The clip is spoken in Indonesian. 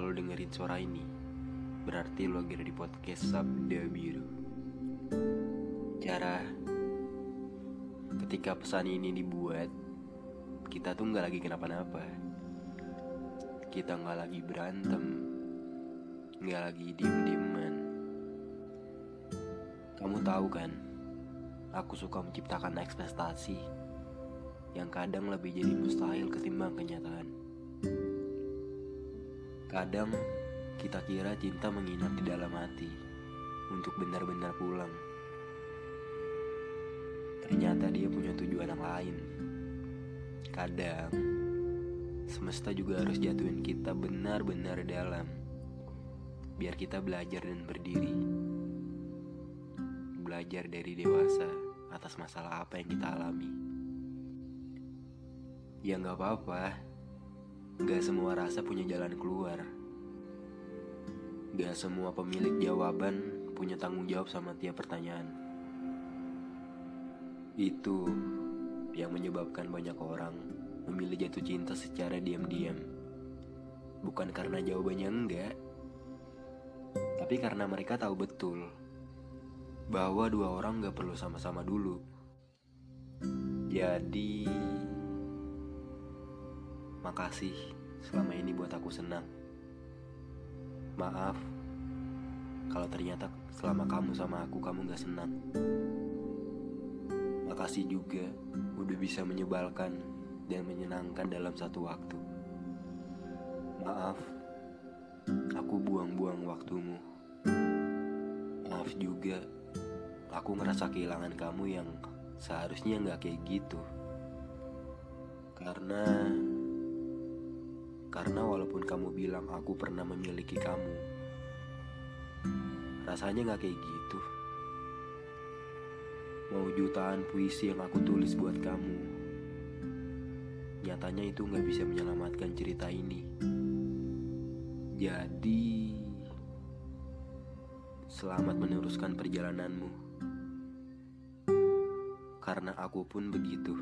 lo dengerin suara ini, berarti lo lagi di podcast Sabda Biru. Cara ketika pesan ini dibuat, kita tuh nggak lagi kenapa-napa. Kita nggak lagi berantem, nggak lagi diem-dieman. Kamu tahu kan, aku suka menciptakan ekspektasi yang kadang lebih jadi mustahil ketimbang kenyataan. Kadang kita kira cinta menginap di dalam hati untuk benar-benar pulang. Ternyata dia punya tujuan yang lain. Kadang semesta juga harus jatuhin kita benar-benar dalam biar kita belajar dan berdiri. Belajar dari dewasa atas masalah apa yang kita alami. Ya nggak apa-apa, Gak semua rasa punya jalan keluar. Gak semua pemilik jawaban punya tanggung jawab sama tiap pertanyaan. Itu yang menyebabkan banyak orang memilih jatuh cinta secara diam-diam. Bukan karena jawabannya enggak, tapi karena mereka tahu betul bahwa dua orang gak perlu sama-sama dulu. Jadi, makasih selama ini buat aku senang. Maaf kalau ternyata selama kamu sama aku kamu gak senang. Makasih juga udah bisa menyebalkan dan menyenangkan dalam satu waktu. Maaf, aku buang-buang waktumu. Maaf juga, aku ngerasa kehilangan kamu yang seharusnya nggak kayak gitu. Karena, karena walaupun kamu bilang aku pernah memiliki kamu, rasanya nggak kayak gitu. Mau jutaan puisi yang aku tulis buat kamu, nyatanya itu nggak bisa menyelamatkan cerita ini. Jadi, selamat meneruskan perjalananmu. Karena aku pun begitu.